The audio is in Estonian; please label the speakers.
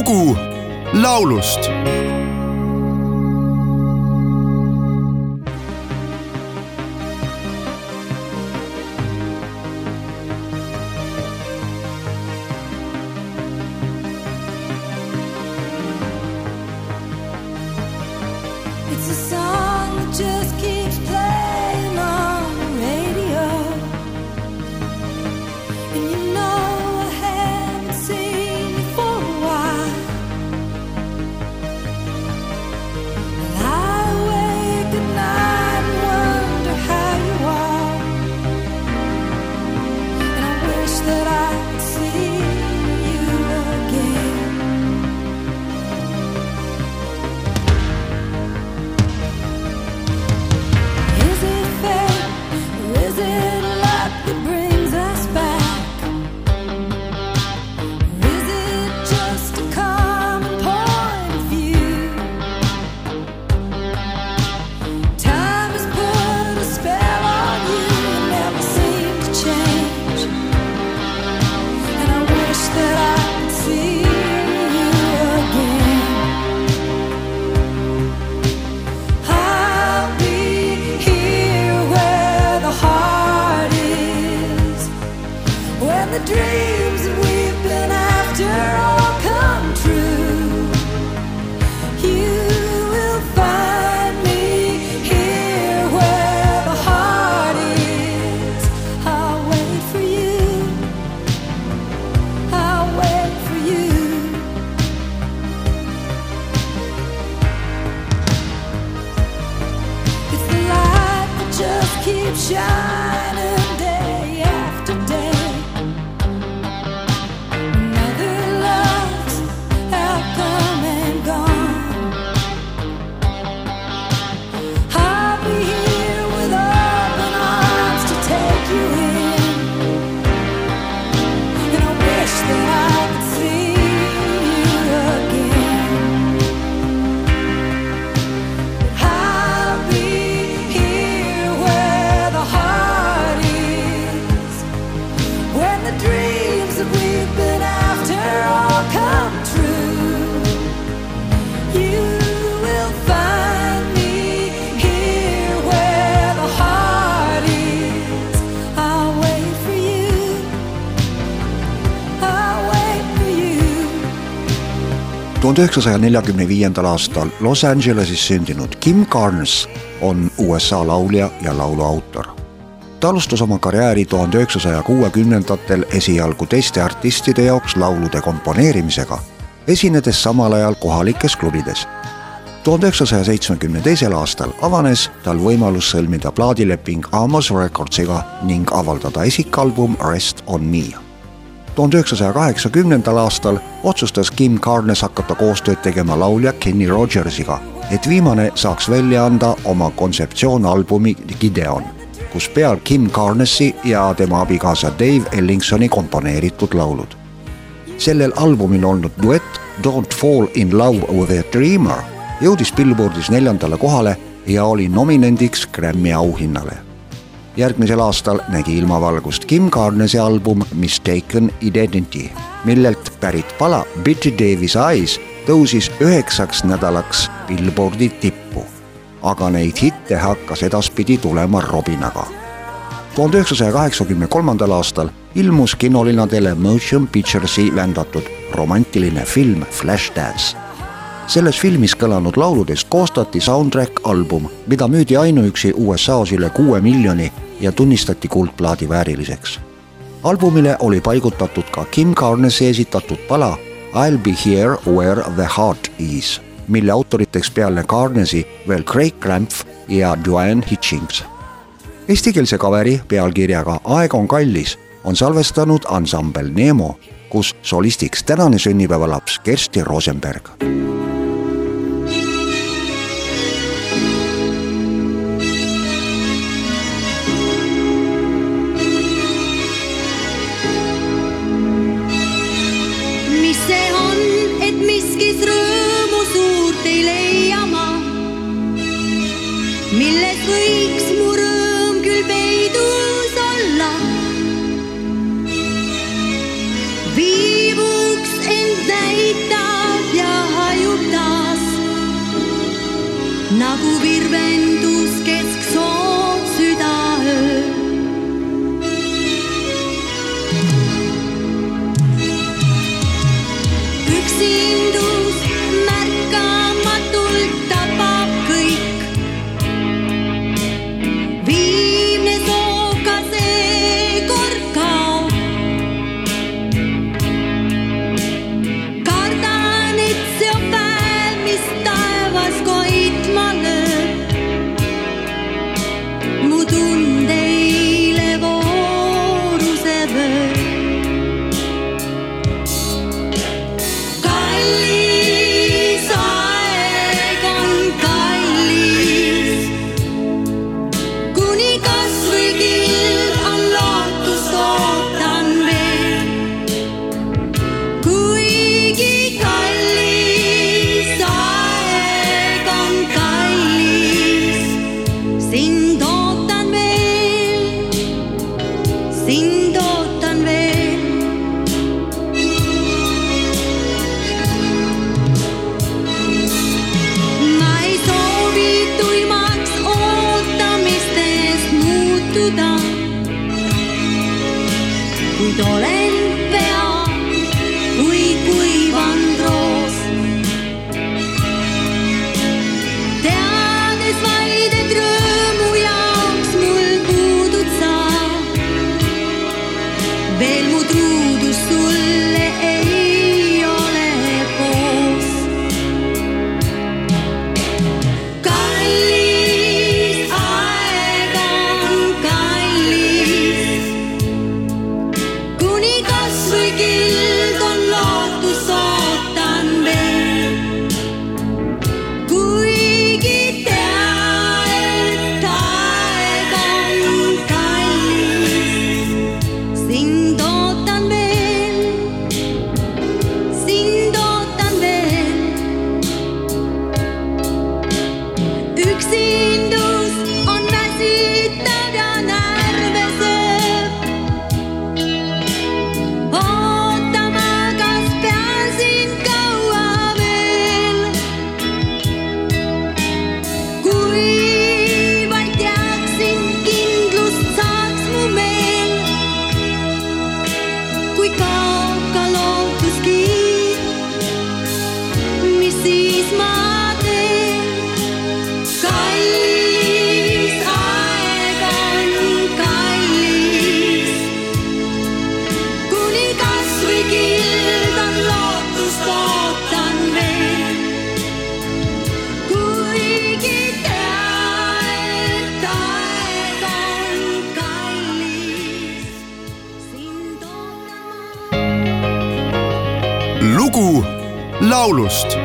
Speaker 1: lugu laulust
Speaker 2: keep shining.
Speaker 3: Tuhande üheksasaja neljakümne viiendal aastal Los Angeleses sündinud Kim Carnes on USA laulja ja laulu autor. ta alustas oma karjääri tuhande üheksasaja kuuekümnendatel esialgu teiste artistide jaoks laulude komponeerimisega, esinedes samal ajal kohalikes klubides. tuhande üheksasaja seitsmekümne teisel aastal avanes tal võimalus sõlmida plaadileping Amos Recordsiga ning avaldada esikalbum Rest on me tuhande üheksasaja kaheksakümnendal aastal otsustas Kim Carnes hakata koostööd tegema laulja Kenny Rogersiga, et viimane saaks välja anda oma kontseptsioonalbumi Gideon, kus peal Kim Carnesi ja tema abikaasa Dave Ellingsoni komponeeritud laulud. sellel albumil olnud duett Don't fall in love with a dreamer jõudis Billboardis neljandale kohale ja oli nominendiks Grammy auhinnale järgmisel aastal nägi ilmavalgust Kim Carnesi album Mistaken Identity, millelt pärit pala Betty Davis Eyes tõusis üheksaks nädalaks Billboardi tippu. aga neid hitte hakkas edaspidi tulema robinaga. tuhande üheksasaja kaheksakümne kolmandal aastal ilmus kinolinadele Motion Picturesi vändatud romantiline film Flashdance selles filmis kõlanud lauludest koostati soundtrack album, mida müüdi ainuüksi USA-s üle kuue miljoni ja tunnistati kuldplaadi vääriliseks. albumile oli paigutatud ka Kim Carnesi esitatud pala I'll be here where the heart is, mille autoriteks peale Carnesi veel Craig Crampf ja Joanne Hitchings. Eestikeelse kaveri pealkirjaga Aeg on kallis on salvestanud ansambel Nemo, kus solistiks tänane sünnipäevalaps Kersti Rosenberg
Speaker 4: täitab ja hajub taas nagu virvendus kesk sood südaöö. üksi. vaccine
Speaker 1: lugu laulust.